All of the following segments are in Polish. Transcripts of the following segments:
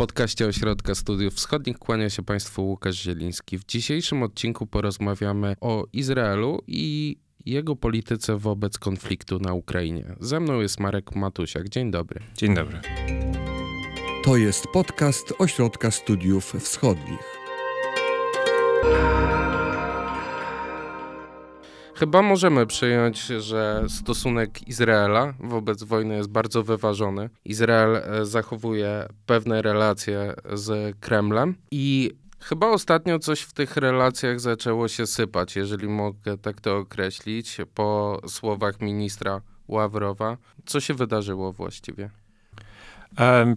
podcaście Ośrodka Studiów Wschodnich kłania się Państwu Łukasz Zieliński. W dzisiejszym odcinku porozmawiamy o Izraelu i jego polityce wobec konfliktu na Ukrainie. Ze mną jest Marek Matusiak. Dzień dobry. Dzień dobry. To jest podcast Ośrodka Studiów Wschodnich. Chyba możemy przyjąć, że stosunek Izraela wobec wojny jest bardzo wyważony. Izrael e, zachowuje pewne relacje z Kremlem i chyba ostatnio coś w tych relacjach zaczęło się sypać, jeżeli mogę tak to określić, po słowach ministra Ławrowa. Co się wydarzyło właściwie?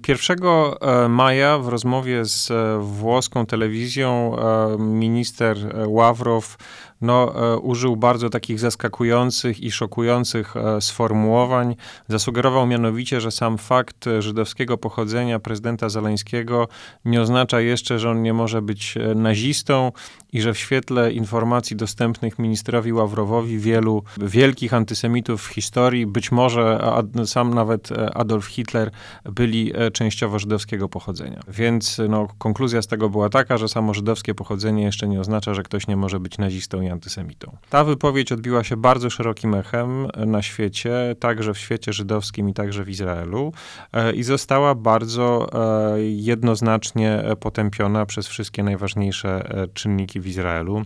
1 e, maja w rozmowie z e, włoską telewizją minister Ławrow no, e, użył bardzo takich zaskakujących i szokujących e, sformułowań. Zasugerował mianowicie, że sam fakt żydowskiego pochodzenia prezydenta Zaleńskiego nie oznacza jeszcze, że on nie może być e, nazistą i że w świetle informacji dostępnych ministrowi Ławrowowi wielu wielkich antysemitów w historii, być może sam nawet Adolf Hitler, byli częściowo żydowskiego pochodzenia. Więc no, konkluzja z tego była taka, że samo żydowskie pochodzenie jeszcze nie oznacza, że ktoś nie może być nazistą i antysemitą. Ta wypowiedź odbiła się bardzo szerokim echem na świecie, także w świecie żydowskim i także w Izraelu e, i została bardzo e, jednoznacznie potępiona przez wszystkie najważniejsze e, czynniki w Izraelu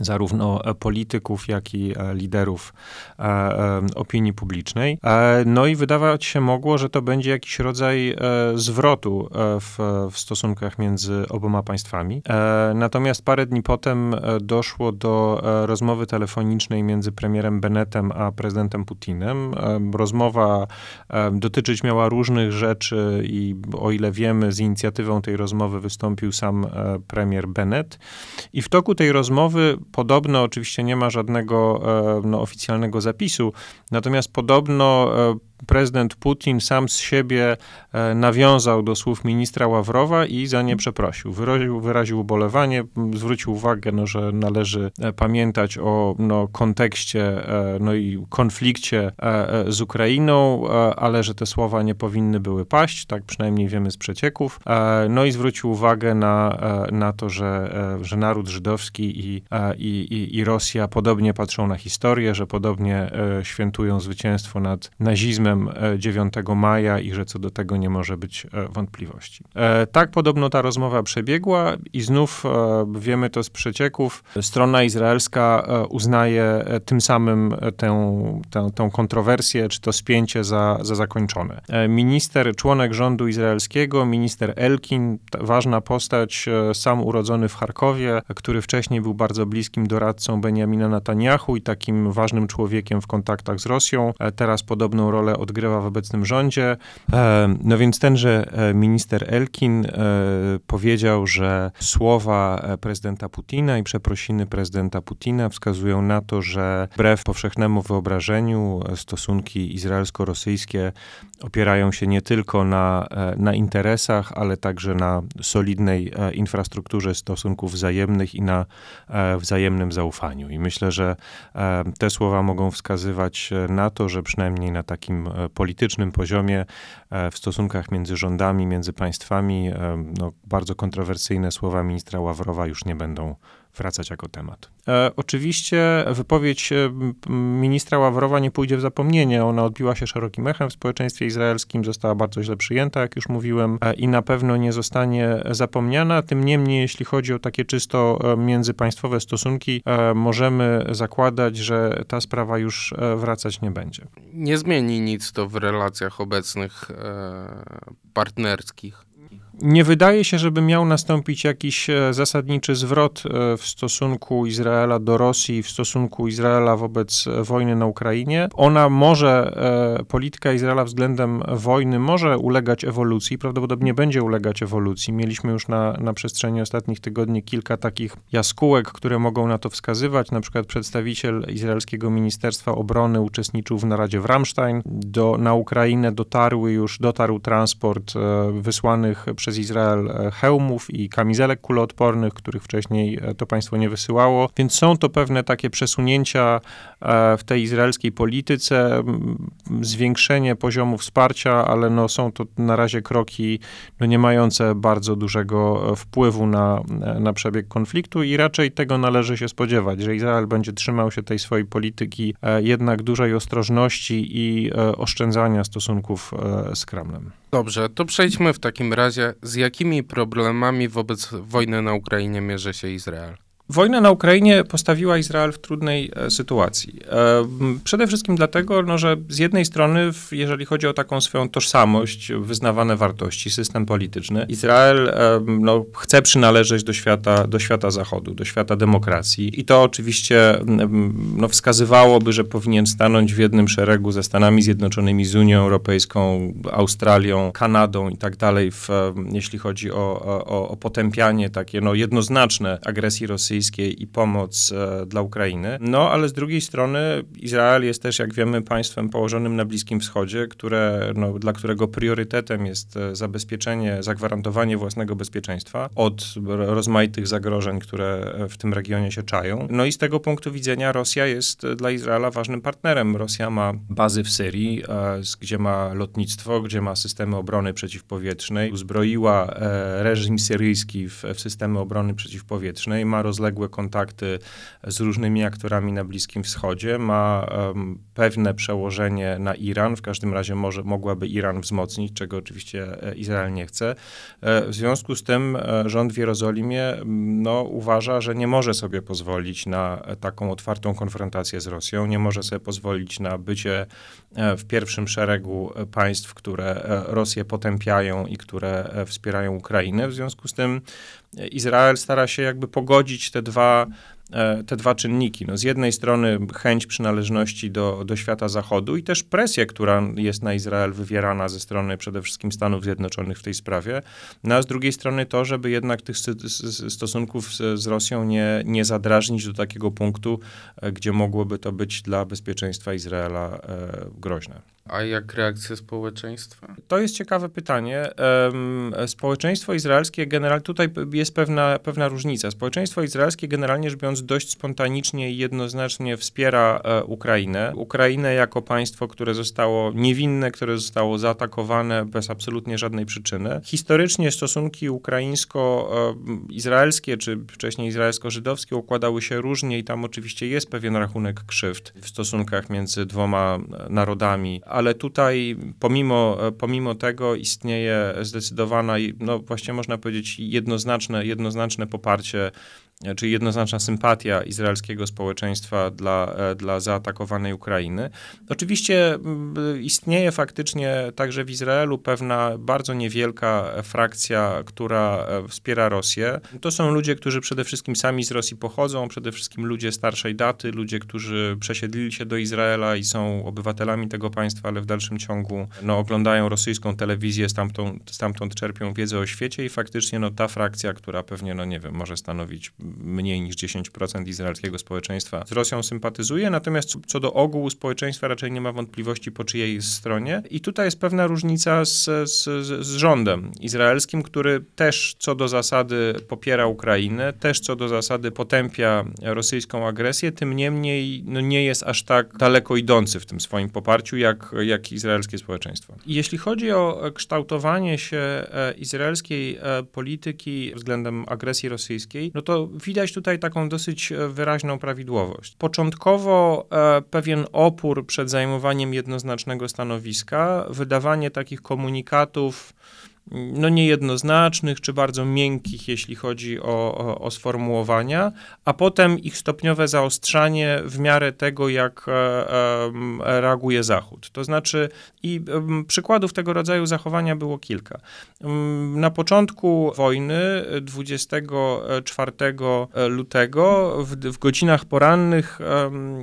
zarówno polityków, jak i e, liderów e, e, opinii publicznej. No i wydawać się mogło, że to będzie jakiś rodzaj zwrotu w, w stosunkach między oboma państwami. Natomiast parę dni potem doszło do rozmowy telefonicznej między premierem Bennettem a prezydentem Putinem. Rozmowa dotyczyć miała różnych rzeczy i o ile wiemy, z inicjatywą tej rozmowy wystąpił sam premier Bennett. I w toku tej rozmowy Podobno oczywiście nie ma żadnego e, no, oficjalnego zapisu, natomiast podobno e, prezydent Putin sam z siebie e, nawiązał do słów ministra Ławrowa i za nie przeprosił. Wyraził, wyraził ubolewanie, zwrócił uwagę, no, że należy e, pamiętać o no, kontekście e, no, i konflikcie z Ukrainą, ale że te słowa nie powinny były paść, tak przynajmniej wiemy z przecieków. No i zwrócił uwagę na, na to, że, że naród żydowski i, i, i Rosja podobnie patrzą na historię, że podobnie świętują zwycięstwo nad nazizmem 9 e, maja i że co do tego nie może być e, wątpliwości. E, tak podobno ta rozmowa przebiegła i znów wiemy to z przecieków. Strona izraelska uznaje tym samym tę, tę, tę kontrowersję, czy to spięcie za, za zakończone. Minister, członek rządu izraelskiego, minister Elkin, ważna postać, sam urodzony w Charkowie, który wcześniej był bardzo bliskim doradcą Benjamina Netanyahu i takim ważnym człowiekiem w kontaktach z Rosją. Teraz podobną rolę odgrywa w obecnym rządzie. E, no więc tenże e, minister Elkin e, powiedział, że słowa prezydenta Putina i przeprosiny prezydenta Putina wskazują na to, że wbrew powszechnemu wyobrażeniu stosunki izraelsko-rosyjskie opierają się nie tylko na, na interesach, ale także na solidnej infrastrukturze stosunków wzajemnych i na wzajemnym zaufaniu. I myślę, że te słowa mogą wskazywać na to, że przynajmniej na takim politycznym poziomie, e, w stosunkach między rządami, między państwami, e, no, bardzo kontrowersyjne słowa ministra Ławrowa już nie będą wracać jako temat. E, oczywiście wypowiedź e, ministra Ławrowa nie pójdzie w zapomnienie. Ona odbiła się szerokim echem w społeczeństwie izraelskim, została bardzo źle przyjęta, jak już mówiłem, e, i na pewno nie zostanie zapomniana. Tym niemniej, jeśli chodzi o takie czysto e, międzypaństwowe stosunki, e, możemy zakładać, że ta sprawa już e, wracać nie będzie. Nie zmieni nic to w relacjach obecnych partnerskich. Nie wydaje się, żeby miał nastąpić jakiś e, zasadniczy zwrot e, w stosunku Izraela do Rosji, w stosunku Izraela wobec e, wojny na Ukrainie. Ona może, polityka Izraela względem wojny może ulegać ewolucji, prawdopodobnie będzie ulegać ewolucji. Mieliśmy już na, na przestrzeni ostatnich tygodni kilka takich jaskółek, które mogą na to wskazywać. Na przykład przedstawiciel izraelskiego Ministerstwa Obrony uczestniczył w naradzie w Ramstein. Do, na Ukrainę dotarły już, dotarł transport wysłanych przez Izrael hełmów i kamizelek kuloodpornych, których wcześniej to państwo nie wysyłało. Więc są to pewne takie przesunięcia w tej izraelskiej polityce, zwiększenie poziomu wsparcia, ale no są to na razie kroki no nie mające bardzo dużego wpływu na, na przebieg konfliktu i raczej tego należy się spodziewać, że Izrael będzie trzymał się tej swojej polityki jednak dużej ostrożności i oszczędzania stosunków z Kremlem. Dobrze, to przejdźmy w takim razie, z jakimi problemami wobec wojny na Ukrainie mierzy się Izrael? Wojna na Ukrainie postawiła Izrael w trudnej e, sytuacji. Przede wszystkim dlatego, no, że z jednej strony, jeżeli chodzi o taką swoją tożsamość, wyznawane wartości, system polityczny, Izrael no, chce przynależeć do świata, do świata Zachodu, do świata demokracji. I to oczywiście no, wskazywałoby, że powinien stanąć w jednym szeregu ze Stanami Zjednoczonymi, z Unią Europejską, Australią, Kanadą i tak dalej, jeśli chodzi o, o, o potępianie takie no, jednoznaczne agresji rosyjskiej i pomoc e, dla Ukrainy. No ale z drugiej strony Izrael jest też, jak wiemy, państwem położonym na Bliskim Wschodzie, które, no, dla którego priorytetem jest e, zabezpieczenie, zagwarantowanie własnego bezpieczeństwa od rozmaitych zagrożeń, które e, w tym regionie się czają. No i z tego punktu widzenia Rosja jest dla Izraela ważnym partnerem. Rosja ma bazy w Syrii, gdzie ma lotnictwo, gdzie ma systemy obrony przeciwpowietrznej, uzbroiła reżim syryjski w, systemy obrony przeciwpowietrznej, ma rozległe rozległe kontakty z różnymi aktorami na Bliskim Wschodzie, ma um, pewne przełożenie na Iran, w każdym razie może, mogłaby Iran wzmocnić, czego oczywiście e, Izrael nie chce. E, w związku z tym e, rząd w Jerozolimie no, uważa, że nie może sobie pozwolić na taką otwartą konfrontację z Rosją, nie może sobie pozwolić na bycie w pierwszym szeregu państw, które Rosję potępiają i które wspierają Ukrainę. W związku z tym Izrael stara się jakby pogodzić te dwa E, te dwa czynniki. No, z jednej strony chęć przynależności do, do świata zachodu i też presja, która jest na Izrael wywierana ze strony przede wszystkim Stanów Zjednoczonych w tej sprawie, no, a z drugiej strony to, żeby jednak tych stosunków z, z Rosją nie, nie zadrażnić do takiego punktu, e, gdzie mogłoby to być dla bezpieczeństwa Izraela e, groźne. A jak reakcja społeczeństwa? To jest ciekawe pytanie. Społeczeństwo izraelskie, generalnie tutaj jest pewna, pewna różnica. Społeczeństwo izraelskie generalnie rzecz biorąc dość spontanicznie i jednoznacznie wspiera e, Ukrainę. Ukrainę jako państwo, które zostało niewinne, które zostało zaatakowane bez absolutnie żadnej przyczyny. Historycznie stosunki ukraińsko-izraelskie, czy wcześniej izraelsko-żydowskie układały się różnie i tam oczywiście jest pewien rachunek krzywd w stosunkach między dwoma narodami, ale tutaj pomimo, pomimo tego istnieje zdecydowana, no właśnie można powiedzieć jednoznaczne, jednoznaczne poparcie czyli jednoznaczna sympatia izraelskiego społeczeństwa dla, e, dla zaatakowanej Ukrainy. Oczywiście istnieje faktycznie także w Izraelu pewna bardzo niewielka frakcja, która e, wspiera Rosję. To są ludzie, którzy przede wszystkim sami z Rosji pochodzą, przede wszystkim ludzie starszej daty, ludzie, którzy przesiedlili się do Izraela i są obywatelami tego państwa, ale w dalszym ciągu no, oglądają rosyjską telewizję, stamtąd, stamtąd czerpią wiedzę o świecie i faktycznie no, ta frakcja, która pewnie, no nie wiem, może stanowić mniej niż 10% izraelskiego społeczeństwa z Rosją sympatyzuje, natomiast co do ogółu społeczeństwa raczej nie ma wątpliwości po czyjej stronie. I tutaj jest pewna różnica z, z, z rządem izraelskim, który też co do zasady popiera Ukrainę, też co do zasady potępia rosyjską agresję, tym niemniej no, nie jest aż tak daleko idący w tym swoim poparciu, jak, jak izraelskie społeczeństwo. Jeśli chodzi o kształtowanie się e, izraelskiej e, polityki względem agresji rosyjskiej, no to widać tutaj taką dosyć e, wyraźną prawidłowość. Początkowo e, pewien opór przed zajmowaniem jednoznacznego stanowiska, wydawanie takich komunikatów, no niejednoznacznych, czy bardzo miękkich, jeśli chodzi o, o, o, sformułowania, a potem ich stopniowe zaostrzanie w miarę tego, jak e, e, reaguje Zachód. To znaczy, i e, przykładów tego rodzaju zachowania było kilka. Na początku wojny, 24 lutego, w, w godzinach porannych,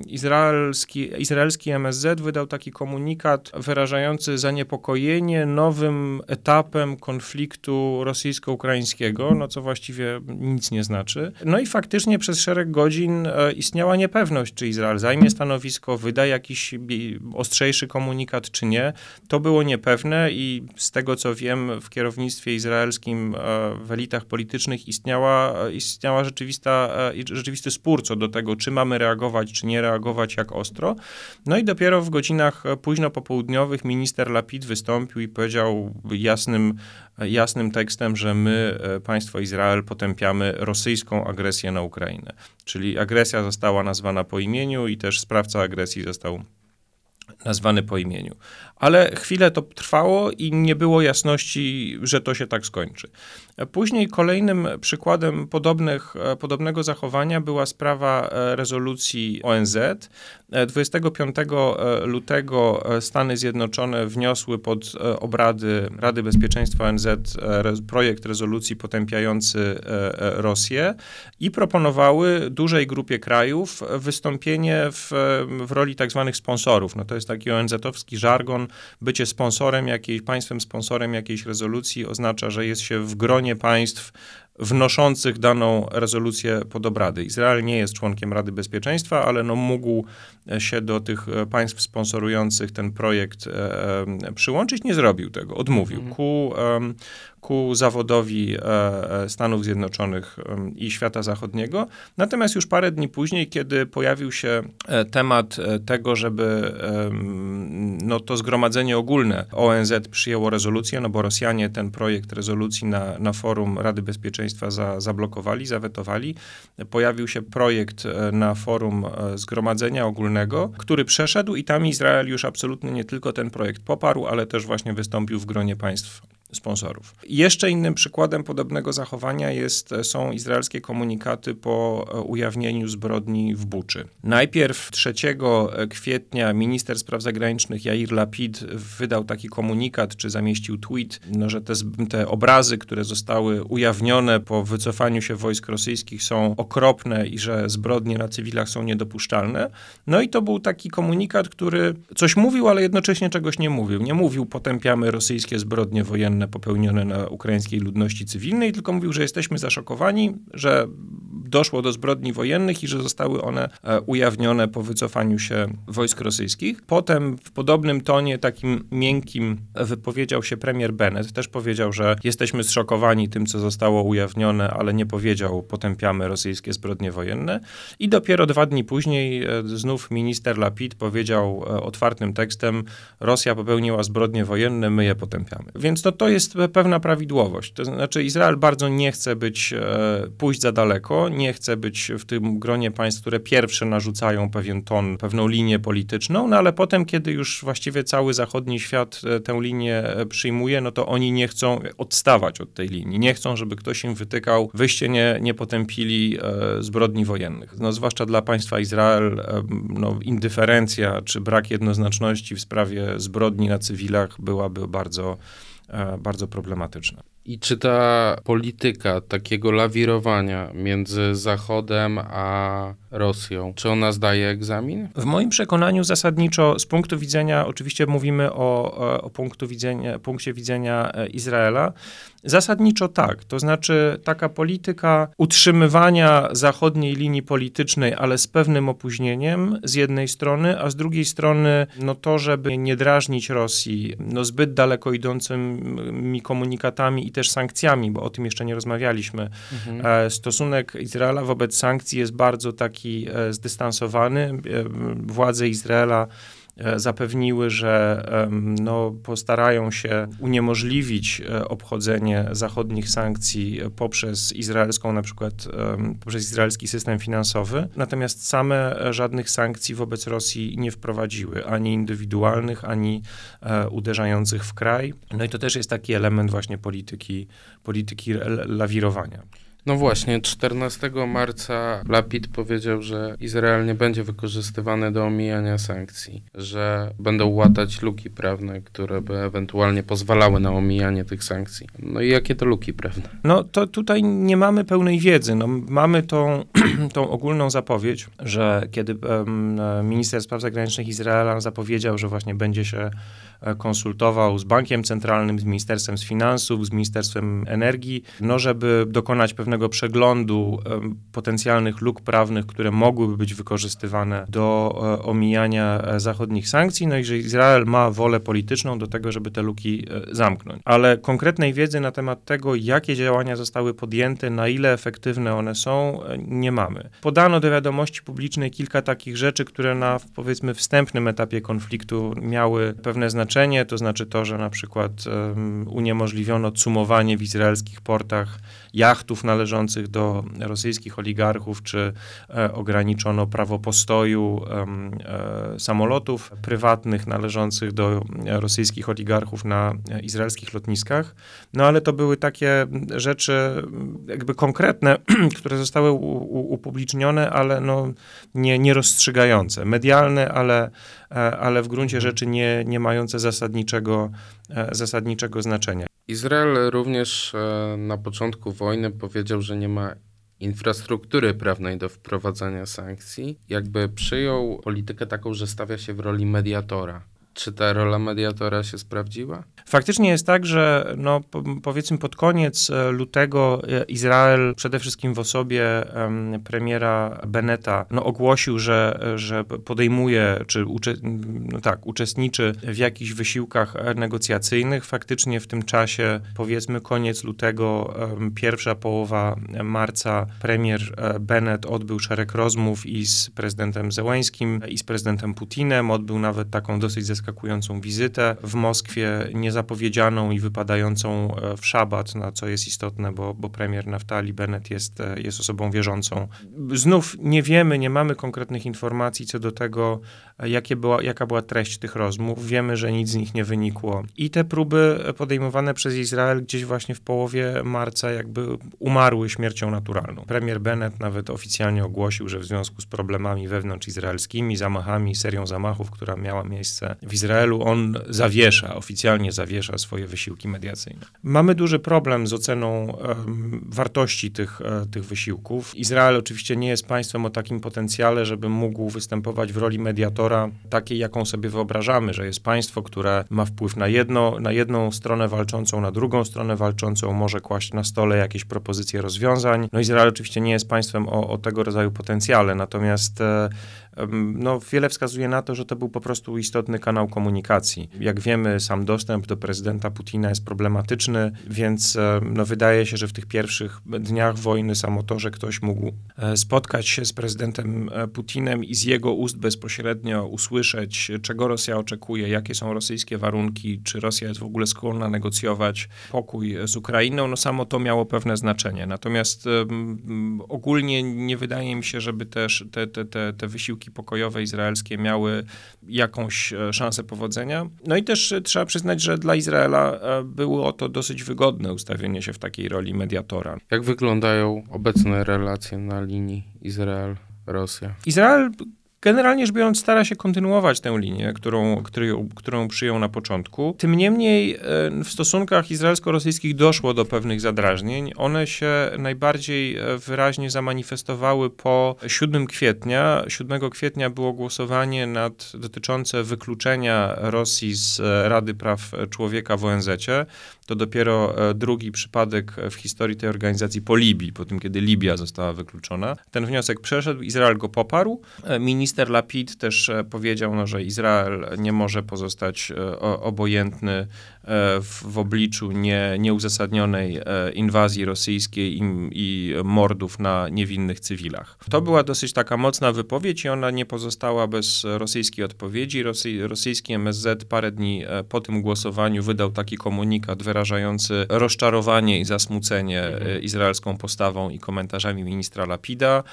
izraelski, izraelski MSZ wydał taki komunikat wyrażający zaniepokojenie nowym etapem konfliktu rosyjsko-ukraińskiego, no co właściwie nic nie znaczy. No i faktycznie przez szereg godzin e, istniała niepewność, czy Izrael zajmie stanowisko, wyda jakiś ostrzejszy komunikat, czy nie. To było niepewne i z tego co wiem, w kierownictwie izraelskim, e, w elitach politycznych istniała, istniała rzeczywista, rzeczywisty spór co do tego, czy mamy reagować, czy nie reagować, jak ostro. No i dopiero w godzinach późno popołudniowych minister Lapid wystąpił i powiedział jasnym, jasnym tekstem, że my, e, państwo Izrael, potępiamy rosyjską agresję na Ukrainę. Czyli agresja została nazwana po imieniu i też sprawca agresji został nazwany po imieniu. Ale chwilę to trwało i nie było jasności, że to się tak skończy. Później kolejnym przykładem podobnych, podobnego zachowania była sprawa e, rezolucji ONZ. 25 e, e, lutego Stany Zjednoczone wniosły pod obrady Rady Bezpieczeństwa ONZ projekt rezolucji potępiający Rosję i proponowały dużej grupie krajów wystąpienie w, w roli tak zwanych sponsorów. No to jest taki ONZ-owski żargon. Bycie sponsorem jakiejś, państwem sponsorem jakiejś rezolucji oznacza, że jest się w gronie państw wnoszących daną rezolucję pod obrady. Izrael nie jest członkiem Rady Bezpieczeństwa, ale no mógł się do tych państw sponsorujących ten projekt e, e przyłączyć. Nie zrobił tego, odmówił. Mhm. Ku e, ku zawodowi e, e, Stanów Zjednoczonych i świata zachodniego. Natomiast już parę dni później, kiedy pojawił się e, temat tego, żeby no, to zgromadzenie ogólne ONZ przyjęło rezolucję, no bo Rosjanie ten projekt rezolucji na, na forum Rady Bezpieczeństwa za, zablokowali, zawetowali. Pojawił się projekt na forum zgromadzenia ogólnego, który przeszedł i tam Izrael już absolutnie nie tylko ten projekt poparł, ale też właśnie wystąpił w gronie państw sponsorów. Jeszcze innym przykładem podobnego zachowania jest, są izraelskie komunikaty po e, ujawnieniu zbrodni w Buczy. Najpierw 3 kwietnia minister spraw zagranicznych Jair Lapid wydał taki komunikat, czy zamieścił tweet, no, że te, te obrazy, które zostały ujawnione po wycofaniu się wojsk rosyjskich są okropne i że zbrodnie na cywilach są niedopuszczalne. No i to był taki komunikat, który coś mówił, ale jednocześnie czegoś nie mówił. Nie mówił potępiamy rosyjskie zbrodnie wojenne wojenne popełnione na ukraińskiej ludności cywilnej, tylko mówił, że jesteśmy zaszokowani, że doszło do zbrodni wojennych i że zostały one e, ujawnione po wycofaniu się wojsk rosyjskich. Potem w podobnym tonie, takim miękkim, wypowiedział się premier Bennett. Też powiedział, że jesteśmy zszokowani tym, co zostało ujawnione, ale nie powiedział, potępiamy rosyjskie zbrodnie wojenne. I dopiero dwa dni później e, znów minister Lapid powiedział e, otwartym tekstem, Rosja popełniła zbrodnie wojenne, my je potępiamy. Więc to, to jest pewna prawidłowość. To znaczy Izrael bardzo nie chce być, pójść za daleko, nie chce być w tym gronie państw, które pierwsze narzucają pewien ton, pewną linię polityczną, no ale potem, kiedy już właściwie cały zachodni świat e, tę linię e, przyjmuje, no to oni nie chcą odstawać od tej linii. Nie chcą, żeby ktoś im wytykał, wyście nie, nie potępili e, zbrodni wojennych. No, zwłaszcza dla państwa Izrael e, no, indyferencja czy brak jednoznaczności w sprawie zbrodni na cywilach byłaby bardzo, e, bardzo problematyczna. I czy ta polityka takiego lawirowania między Zachodem a Rosją, czy ona zdaje egzamin? W moim przekonaniu zasadniczo z punktu widzenia, oczywiście mówimy o, o punktu widzenia, punkcie widzenia e, Izraela, zasadniczo tak. To znaczy taka polityka utrzymywania zachodniej linii politycznej, ale z pewnym opóźnieniem z jednej strony, a z drugiej strony no to, żeby nie drażnić Rosji no zbyt daleko idącymi komunikatami i też sankcjami, bo o tym jeszcze nie rozmawialiśmy. Mhm. E, stosunek Izraela wobec sankcji jest bardzo taki e, zdystansowany. E, władze Izraela zapewniły, że no, postarają się uniemożliwić obchodzenie zachodnich sankcji poprzez izraelską, na przykład poprzez izraelski system finansowy. Natomiast same żadnych sankcji wobec Rosji nie wprowadziły, ani indywidualnych, ani uderzających w kraj. No i to też jest taki element właśnie polityki, polityki lawirowania. No właśnie, 14 marca Lapid powiedział, że Izrael nie będzie wykorzystywany do omijania sankcji, że będą łatać luki prawne, które by ewentualnie pozwalały na omijanie tych sankcji. No i jakie to luki prawne? No to tutaj nie mamy pełnej wiedzy. No, mamy tą, tą ogólną zapowiedź, że kiedy um, minister spraw zagranicznych Izraela zapowiedział, że właśnie będzie się konsultował z Bankiem Centralnym, z Ministerstwem Finansów, z Ministerstwem Energii, no żeby dokonać pewnego przeglądu potencjalnych luk prawnych, które mogłyby być wykorzystywane do omijania zachodnich sankcji, no i że Izrael ma wolę polityczną do tego, żeby te luki zamknąć. Ale konkretnej wiedzy na temat tego, jakie działania zostały podjęte, na ile efektywne one są, nie mamy. Podano do wiadomości publicznej kilka takich rzeczy, które na powiedzmy wstępnym etapie konfliktu miały pewne znaczenie, to znaczy to, że na przykład um, uniemożliwiono cumowanie w izraelskich portach jachtów należących do rosyjskich oligarchów, czy e, ograniczono prawo postoju e, samolotów prywatnych należących do rosyjskich oligarchów na izraelskich lotniskach. No ale to były takie rzeczy jakby konkretne, które zostały upublicznione, ale no, nie, nie rozstrzygające. Medialne, ale, e, ale w gruncie rzeczy nie, nie mające zasadniczego, zasadniczego znaczenia. Izrael również e, na początku wojny powiedział, że nie ma infrastruktury prawnej do wprowadzania sankcji. Jakby przyjął politykę taką, że stawia się w roli mediatora. Czy ta rola mediatora się sprawdziła? Faktycznie jest tak, że no, powiedzmy pod koniec e, lutego e, Izrael, przede wszystkim w osobie premiera Beneta, no, ogłosił, że, że podejmuje, czy no tak, uczestniczy w jakichś wysiłkach negocjacyjnych. Faktycznie w tym czasie, powiedzmy koniec lutego, pierwsza połowa marca, premier e, Bennett odbył szereg rozmów i z prezydentem Zełańskim, i z prezydentem Putinem. Odbył nawet taką dosyć zaskakującą wizytę w Moskwie. Nie zapowiedzianą i wypadającą e, w szabat, na co jest istotne, bo, bo premier Naftali Bennett jest, e, jest osobą wierzącą. Znów nie wiemy, nie mamy konkretnych informacji co do tego, jakie była, jaka była treść tych rozmów. Wiemy, że nic z nich nie wynikło. I te próby podejmowane przez Izrael gdzieś właśnie w połowie marca jakby umarły śmiercią naturalną. Premier Bennett nawet oficjalnie ogłosił, że w związku z problemami wewnątrz izraelskimi, zamachami, serią zamachów, która miała miejsce w Izraelu, on zawiesza, oficjalnie zawiesza swoje wysiłki mediacyjne. Mamy duży problem z oceną wartości tych, e, tych wysiłków. Izrael oczywiście nie jest państwem o takim potencjale, żeby mógł występować w roli mediatora takiej, jaką sobie wyobrażamy, że jest państwo, które ma wpływ na, jedno, na jedną stronę walczącą, na drugą stronę walczącą, może kłaść na stole jakieś propozycje rozwiązań. No Izrael oczywiście nie jest państwem o, o tego rodzaju potencjale, natomiast e, no, wiele wskazuje na to, że to był po prostu istotny kanał komunikacji. Jak wiemy, sam dostęp do prezydenta Putina jest problematyczny, więc no, wydaje się, że w tych pierwszych dniach wojny samo to, że ktoś mógł e, spotkać się z prezydentem e, Putinem i z jego ust bezpośrednio usłyszeć, czego Rosja oczekuje, jakie są rosyjskie warunki, czy Rosja jest w ogóle skłonna negocjować pokój z Ukrainą, no samo to miało pewne znaczenie. Natomiast um, ogólnie nie wydaje mi się, żeby też te, te, te, te wysiłki pokojowe izraelskie miały jakąś e, szansę powodzenia. No i też trzeba przyznać, że dla Izraela e, było to dosyć wygodne ustawienie się w takiej roli mediatora. Jak wyglądają obecne relacje na linii Izrael-Rosja? Izrael Generalnie rzecz biorąc, stara się kontynuować tę linię, którą, którą, którą przyjął na początku. Tym niemniej w stosunkach izraelsko-rosyjskich doszło do pewnych zadrażnień. One się najbardziej e, wyraźnie zamanifestowały po 7 kwietnia. 7 kwietnia było głosowanie nad, dotyczące wykluczenia Rosji z e, Rady Praw Człowieka w ONZ. To dopiero e, drugi przypadek w historii tej organizacji po Libii, po tym, kiedy Libia została wykluczona. Ten wniosek przeszedł, Izrael go poparł. Minister Minister Lapid też e, powiedział, no, że Izrael nie może pozostać e, obojętny e, w, w obliczu nie, nieuzasadnionej inwazji rosyjskiej i, i, mordów na niewinnych cywilach. To była dosyć taka mocna wypowiedź i ona nie pozostała bez rosyjskiej odpowiedzi. Rosy, rosyjski MSZ parę dni po tym głosowaniu wydał taki komunikat wyrażający rozczarowanie i zasmucenie izraelską postawą i komentarzami ministra Lapida.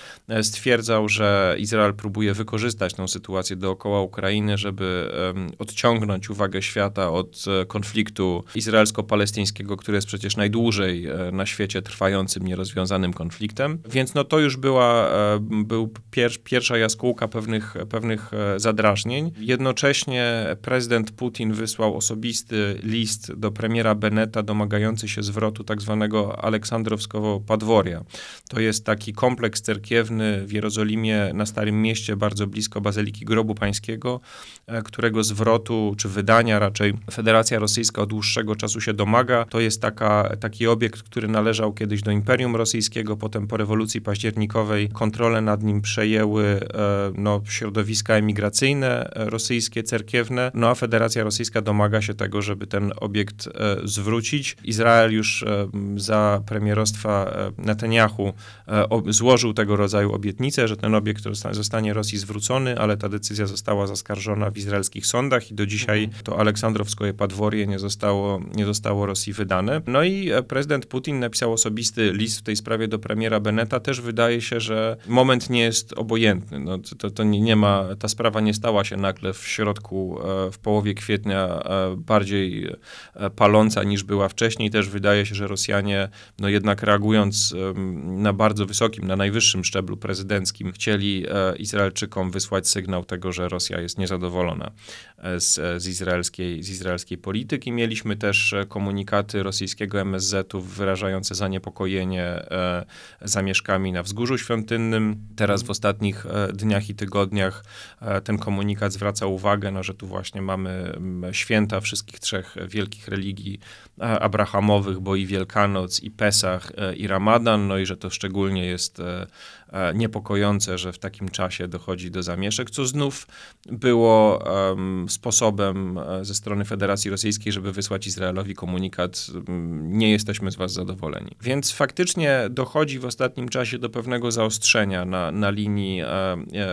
Stwierdzał, że Izrael próbuje wykorzystać tę sytuację dookoła Ukrainy, żeby odciągnąć uwagę świata od e, konfliktu izraelsko-palestyńskiego, który jest przecież najdłużej e, na świecie trwającym, nierozwiązanym konfliktem. Więc no to już była, e, był pier, pierwsza jaskółka pewnych, pewnych e, zadrażnień. Jednocześnie prezydent Putin wysłał osobisty list do premiera Beneta, Beneta domagający się zwrotu tak zwanego Aleksandrowskiego Padworia. To jest taki kompleks cerkiewny w Jerozolimie na Starym Mieście, bardzo blisko Bazyliki Grobu Pańskiego, e, którego zwrotu, czy wydania raczej Federacja Rosyjska od dłuższego czasu się domaga. To jest taka, taki obiekt, który należał kiedyś do Imperium Rosyjskiego, potem po rewolucji październikowej kontrolę nad nim przejęły e, no, środowiska emigracyjne e, rosyjskie, cerkiewne, no a Federacja Rosyjska domaga się tego, żeby ten obiekt zwrócić. Izrael już za premierostwa Netanyahu złożył tego rodzaju obietnicę, że ten obiekt zostanie Rosji zwrócony, ale ta decyzja została zaskarżona w izraelskich sądach i do dzisiaj mhm. to Aleksandrowskoje Padworie nie zostało, nie zostało Rosji wydane. No i prezydent Putin napisał osobisty list w tej sprawie do premiera Beneta. Też wydaje się, że moment nie jest obojętny. No, to, to nie, nie ma, ta sprawa nie stała się nagle w środku, e, w połowie kwietnia e, bardziej e, paląca niż była wcześniej. Też wydaje się, że Rosjanie, no jednak reagując na bardzo wysokim, na najwyższym szczeblu prezydenckim, chcieli Izraelczykom wysłać sygnał tego, że Rosja jest niezadowolona z, z, izraelskiej, z izraelskiej polityki. Mieliśmy też komunikaty rosyjskiego MSZ-u wyrażające zaniepokojenie zamieszkami na Wzgórzu Świątynnym. Teraz w ostatnich dniach i tygodniach e, ten komunikat zwraca uwagę, no, że tu właśnie mamy święta wszystkich trzech wielkich religii e, abrahamowych, bo i Wielkanoc, i Pesach, e, i Ramadan, no i że to szczególnie jest niepokojące, że w takim czasie dochodzi do zamieszek, co znów było um, sposobem ze strony Federacji Rosyjskiej, żeby wysłać Izraelowi komunikat, nie jesteśmy z was zadowoleni. Więc faktycznie dochodzi w ostatnim czasie do pewnego zaostrzenia na, na linii e,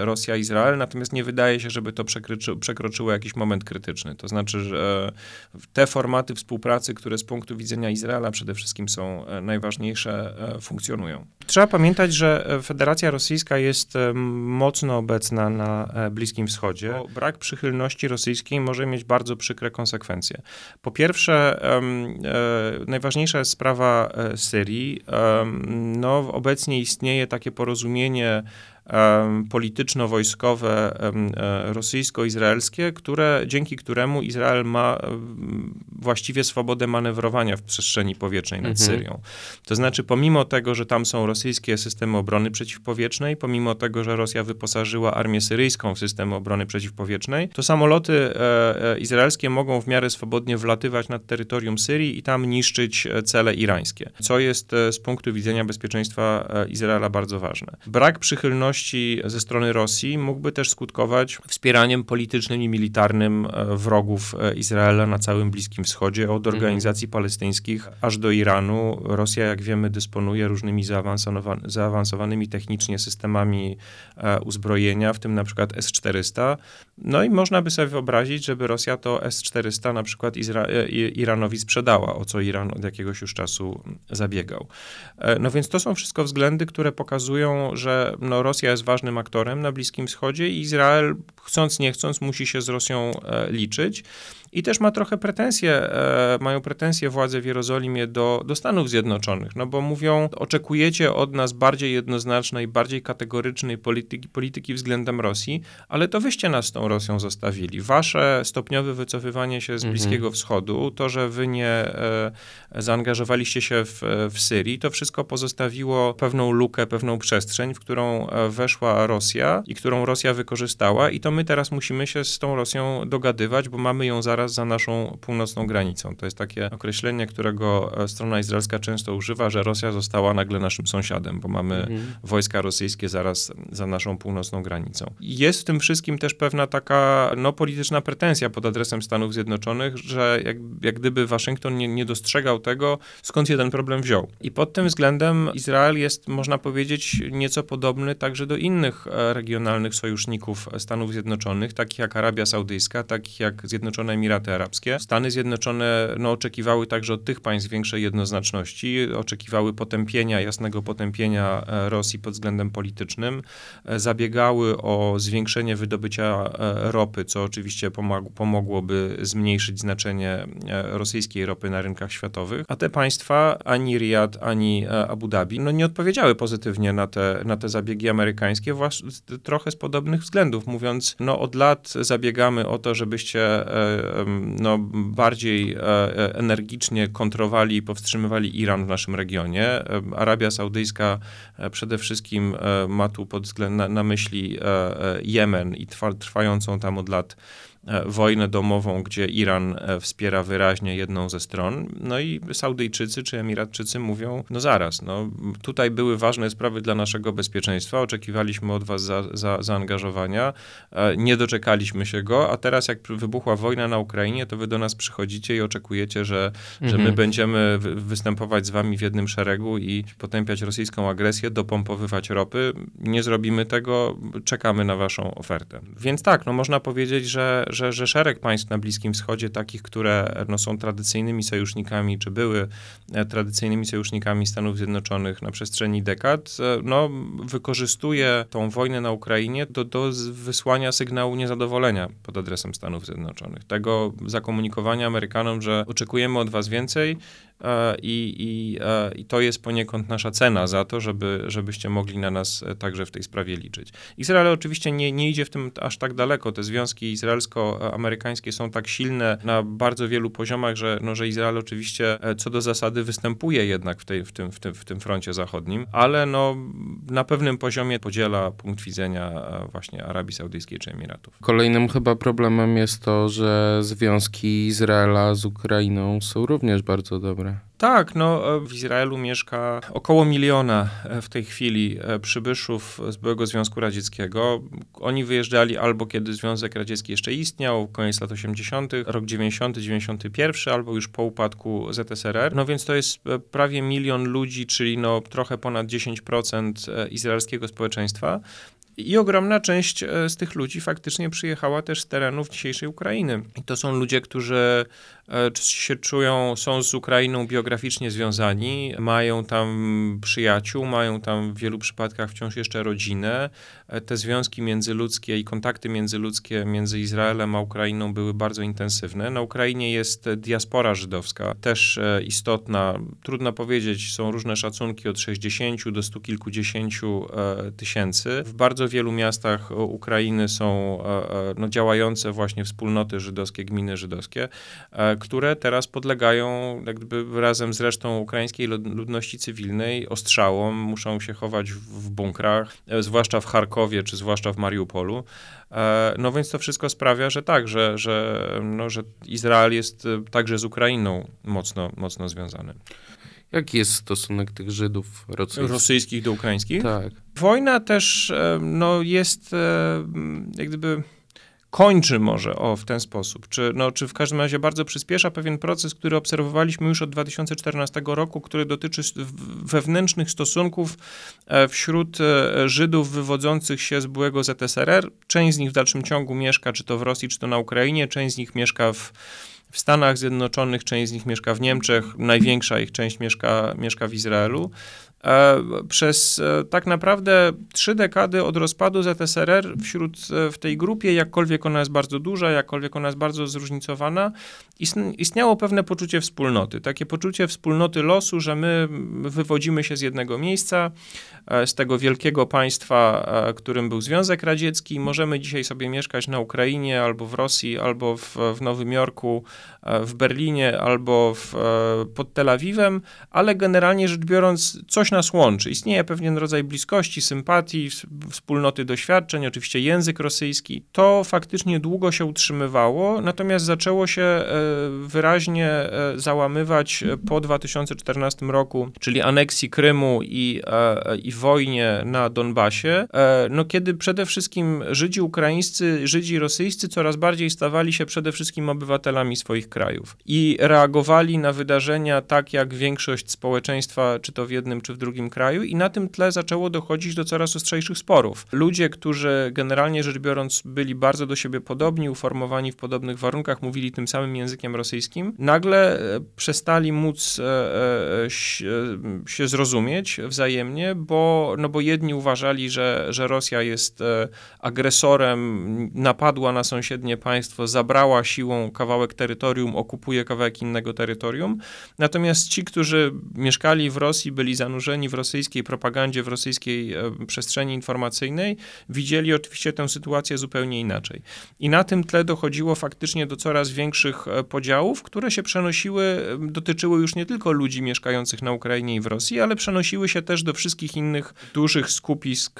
Rosja-Izrael, natomiast nie wydaje się, żeby to przekroczy, przekroczyło jakiś moment krytyczny. To znaczy, że e, te formaty współpracy, które z punktu widzenia Izraela przede wszystkim są e, najważniejsze, funkcjonują. Trzeba pamiętać, że Federacja Rosyjska jest mocno obecna na Bliskim Wschodzie. Brak przychylności rosyjskiej może mieć bardzo przykre konsekwencje. Po pierwsze, najważniejsza jest sprawa Syrii. No, obecnie istnieje takie porozumienie polityczno-wojskowe e, rosyjsko-izraelskie, które, dzięki któremu Izrael ma właściwie swobodę manewrowania w przestrzeni powietrznej nad mhm. Syrią. To znaczy, pomimo tego, że tam są rosyjskie systemy obrony przeciwpowietrznej, pomimo tego, że Rosja wyposażyła armię syryjską w systemy obrony przeciwpowietrznej, to samoloty e, e, izraelskie mogą w miarę swobodnie wlatywać nad terytorium Syrii i tam niszczyć cele irańskie, co jest z punktu widzenia bezpieczeństwa Izraela bardzo ważne. Brak przychylności ze strony Rosji mógłby też skutkować wspieraniem politycznym i militarnym e, wrogów e, Izraela na całym Bliskim Wschodzie, od mhm. organizacji palestyńskich aż do Iranu. Rosja, jak wiemy, dysponuje różnymi zaawansowanymi technicznie systemami e, uzbrojenia, w tym na przykład S-400. No i można by sobie wyobrazić, żeby Rosja to S-400 na przykład Izra Iranowi sprzedała, o co Iran od jakiegoś już czasu zabiegał. No więc to są wszystko względy, które pokazują, że no, Rosja Rosja jest ważnym aktorem na Bliskim Wschodzie i Izrael, chcąc nie chcąc, musi się z Rosją e, liczyć. I też ma trochę pretensje, e, mają pretensje władze w Jerozolimie do, do Stanów Zjednoczonych, no bo mówią, oczekujecie od nas bardziej jednoznacznej, bardziej kategorycznej polityki, polityki względem Rosji, ale to wyście nas z tą Rosją zostawili. Wasze stopniowe wycofywanie się z mhm. Bliskiego Wschodu, to, że wy nie e, zaangażowaliście się w, w Syrii, to wszystko pozostawiło pewną lukę, pewną przestrzeń, w którą e, weszła Rosja i którą Rosja wykorzystała i to my teraz musimy się z tą Rosją dogadywać, bo mamy ją zaraz za naszą północną granicą. To jest takie określenie, którego e, strona izraelska często używa, że Rosja została nagle naszym sąsiadem, bo mamy mhm. wojska rosyjskie zaraz za naszą północną granicą. Jest w tym wszystkim też pewna taka no, polityczna pretensja pod adresem Stanów Zjednoczonych, że jak, jak gdyby Waszyngton nie, nie dostrzegał tego, skąd się ten problem wziął. I pod tym względem Izrael jest, można powiedzieć, nieco podobny także do innych e, regionalnych sojuszników Stanów Zjednoczonych, takich jak Arabia Saudyjska, takich jak Zjednoczone Emiraty Arabskie. Stany Zjednoczone no, oczekiwały także od tych państw większej jednoznaczności, oczekiwały potępienia, jasnego potępienia e, Rosji pod względem politycznym, e, zabiegały o zwiększenie wydobycia ropy, co oczywiście pomogłoby zmniejszyć znaczenie rosyjskiej ropy na rynkach światowych. A te państwa, ani Riyad, ani e, Abu Dhabi, no nie odpowiedziały pozytywnie na te, na te zabiegi amerykańskie, właśnie trochę z podobnych względów, mówiąc, no od lat zabiegamy o to, żebyście e, no, bardziej energicznie kontrowali i powstrzymywali Iran w naszym regionie. Arabia Saudyjska przede wszystkim ma tu pod względem na, na myśli Jemen i trwającą tam od lat E, wojnę domową, gdzie Iran e, wspiera wyraźnie jedną ze stron. No i Saudyjczycy czy Emiratczycy mówią, no zaraz, no tutaj były ważne sprawy dla naszego bezpieczeństwa, oczekiwaliśmy od was za, za, zaangażowania, e, nie doczekaliśmy się go, a teraz jak wybuchła wojna na Ukrainie, to wy do nas przychodzicie i oczekujecie, że, mhm. że my mhm. będziemy występować z wami w jednym szeregu i potępiać rosyjską agresję, dopompowywać ropy. Nie zrobimy tego, czekamy na waszą ofertę. Więc tak, no można powiedzieć, że że, że szereg państw na Bliskim Wschodzie, takich, które no, są tradycyjnymi sojusznikami, czy były e, tradycyjnymi sojusznikami Stanów Zjednoczonych na przestrzeni dekad, e, no, wykorzystuje tą wojnę na Ukrainie do, do wysłania sygnału niezadowolenia pod adresem Stanów Zjednoczonych. Tego zakomunikowania Amerykanom, że oczekujemy od was więcej, i, i, e, i to jest poniekąd nasza cena za to, żeby, żebyście mogli na nas e, także w tej sprawie liczyć. Izrael oczywiście nie, nie idzie w tym aż tak daleko. Te związki izraelsko-amerykańskie są tak silne na bardzo wielu poziomach, że, no, że Izrael oczywiście co do zasady występuje jednak w, tej, w, tym, w, tym, w tym froncie zachodnim, ale no, na pewnym poziomie podziela punkt widzenia właśnie Arabii Saudyjskiej czy Emiratów. Kolejnym chyba problemem jest to, że związki Izraela z Ukrainą są również bardzo dobre. Tak, no w Izraelu mieszka około miliona e, w tej chwili e, przybyszów z byłego Związku Radzieckiego. Oni wyjeżdżali albo kiedy Związek Radziecki jeszcze istniał, koniec lat 80., rok 90, 91, albo już po upadku ZSRR. No więc to jest e, prawie milion ludzi, czyli no trochę ponad 10% izraelskiego społeczeństwa. I ogromna część z tych ludzi faktycznie przyjechała też z terenów dzisiejszej Ukrainy. I to są ludzie, którzy E, się czują, są z Ukrainą biograficznie związani, mają tam przyjaciół, mają tam w wielu przypadkach wciąż jeszcze rodzinę. E, te związki międzyludzkie i kontakty międzyludzkie między Izraelem a Ukrainą były bardzo intensywne. Na Ukrainie jest diaspora żydowska, też e, istotna. Trudno powiedzieć, są różne szacunki od 60 do stu kilkudziesięciu tysięcy. W bardzo wielu miastach Ukrainy są no, działające właśnie wspólnoty żydowskie, gminy żydowskie które teraz podlegają jakby razem z resztą ukraińskiej ludności cywilnej ostrzałom, muszą się chować w bunkrach, e, zwłaszcza w Charkowie czy zwłaszcza w Mariupolu. E, no więc to wszystko sprawia, że tak, że, że, no, że Izrael jest e, także z Ukrainą mocno, mocno związany. Jaki jest stosunek tych Żydów rosyjskich? rosyjskich do ukraińskich? Tak. Wojna też no, jest jak gdyby kończy może o w ten sposób, czy, no, czy w każdym razie bardzo przyspiesza pewien proces, który obserwowaliśmy już od 2014 roku, który dotyczy wewnętrznych stosunków e, wśród e, Żydów wywodzących się z byłego ZSRR. Część z nich w dalszym ciągu mieszka, czy to w Rosji, czy to na Ukrainie, część z nich mieszka w w Stanach Zjednoczonych, część z nich mieszka w Niemczech, największa ich część mieszka, mieszka w Izraelu. E, przez e, tak naprawdę trzy dekady od rozpadu ZSRR wśród, e, w tej grupie, jakkolwiek ona jest bardzo duża, jakkolwiek ona jest bardzo zróżnicowana, istniało pewne poczucie wspólnoty. Takie poczucie wspólnoty losu, że my wywodzimy się z jednego miejsca, z tego wielkiego państwa, którym był Związek Radziecki. Możemy dzisiaj sobie mieszkać na Ukrainie, albo w Rosji, albo w, w Nowym Jorku, w Berlinie, albo w, pod Tel Awiwem, ale generalnie rzecz biorąc, coś nas łączy. Istnieje pewien rodzaj bliskości, sympatii, wspólnoty doświadczeń, oczywiście język rosyjski. To faktycznie długo się utrzymywało, natomiast zaczęło się e, wyraźnie e, załamywać po 2014 roku, czyli aneksji Krymu i, e, i wojnie na Donbasie, no kiedy przede wszystkim Żydzi ukraińscy, Żydzi rosyjscy coraz bardziej stawali się przede wszystkim obywatelami swoich krajów i reagowali na wydarzenia tak, jak większość społeczeństwa, czy to w jednym, czy w drugim kraju i na tym tle zaczęło dochodzić do coraz ostrzejszych sporów. Ludzie, którzy generalnie rzecz biorąc byli bardzo do siebie podobni, uformowani w podobnych warunkach, mówili tym samym językiem rosyjskim, nagle e, przestali móc e, e, się zrozumieć wzajemnie, bo, no bo jedni uważali, że, że Rosja jest agresorem, napadła na sąsiednie państwo, zabrała siłą kawałek terytorium, okupuje kawałek innego terytorium, natomiast ci, którzy mieszkali w Rosji, byli zanurzeni zanurzeni w rosyjskiej propagandzie, w rosyjskiej e, przestrzeni informacyjnej, widzieli oczywiście tę sytuację zupełnie inaczej. I na tym tle dochodziło faktycznie do coraz większych e, podziałów, które się przenosiły, dotyczyły już nie tylko ludzi mieszkających na Ukrainie i w Rosji, ale przenosiły się też do wszystkich innych dużych skupisk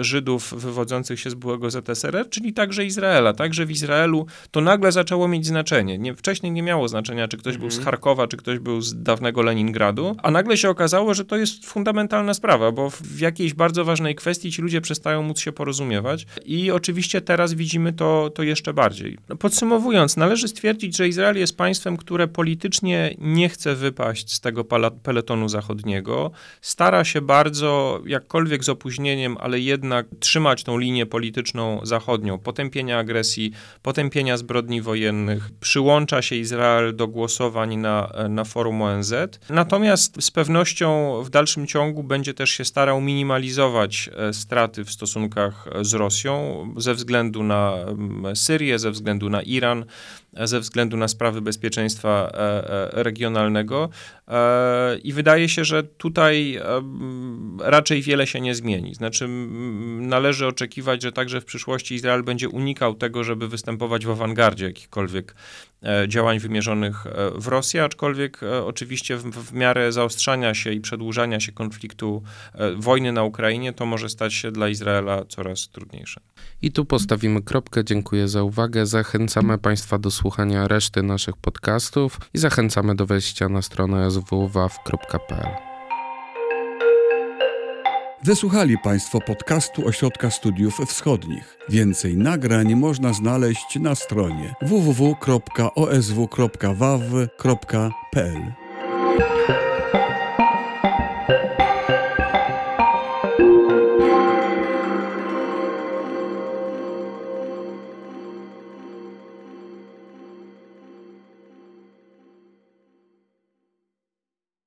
Żydów wywodzących się z byłego ZSRR, czyli także Izraela. Także w Izraelu to nagle zaczęło mieć znaczenie. Nie, wcześniej nie miało znaczenia, czy ktoś był z mhm. Charkowa, czy ktoś był z dawnego Leningradu, a nagle się okazało, że to jest fundamentalna sprawa, bo w jakiejś bardzo ważnej kwestii ci ludzie przestają móc się porozumiewać i oczywiście teraz widzimy to, to jeszcze bardziej. No, podsumowując, należy stwierdzić, że Izrael jest państwem, które politycznie nie chce wypaść z tego peletonu zachodniego, stara się bardzo, jakkolwiek z opóźnieniem, ale jednak trzymać tą linię polityczną zachodnią, potępienia agresji, potępienia zbrodni wojennych, przyłącza się Izrael do głosowań na, na forum ONZ. Natomiast z pewnością w dalszym ciągu będzie też się starał minimalizować e, straty w stosunkach z Rosją ze względu na mm, Syrię, ze względu na Iran, ze względu na sprawy bezpieczeństwa e, e, regionalnego. E, I wydaje się, że tutaj raczej wiele się nie zmieni. Znaczy, należy oczekiwać, że także w przyszłości Izrael będzie unikał tego, żeby występować w awangardzie jakichkolwiek działań wymierzonych w Rosję, aczkolwiek oczywiście w, w miarę zaostrzania się i przedłużania się konfliktu wojny na Ukrainie, to może stać się dla Izraela coraz trudniejsze. I tu postawimy kropkę. Dziękuję za uwagę. Zachęcamy Państwa do słuchania reszty naszych podcastów i zachęcamy do wejścia na stronę swwaw.pl. Wysłuchali Państwo podcastu Ośrodka Studiów Wschodnich. Więcej nagrań można znaleźć na stronie www.osw.waw.pl.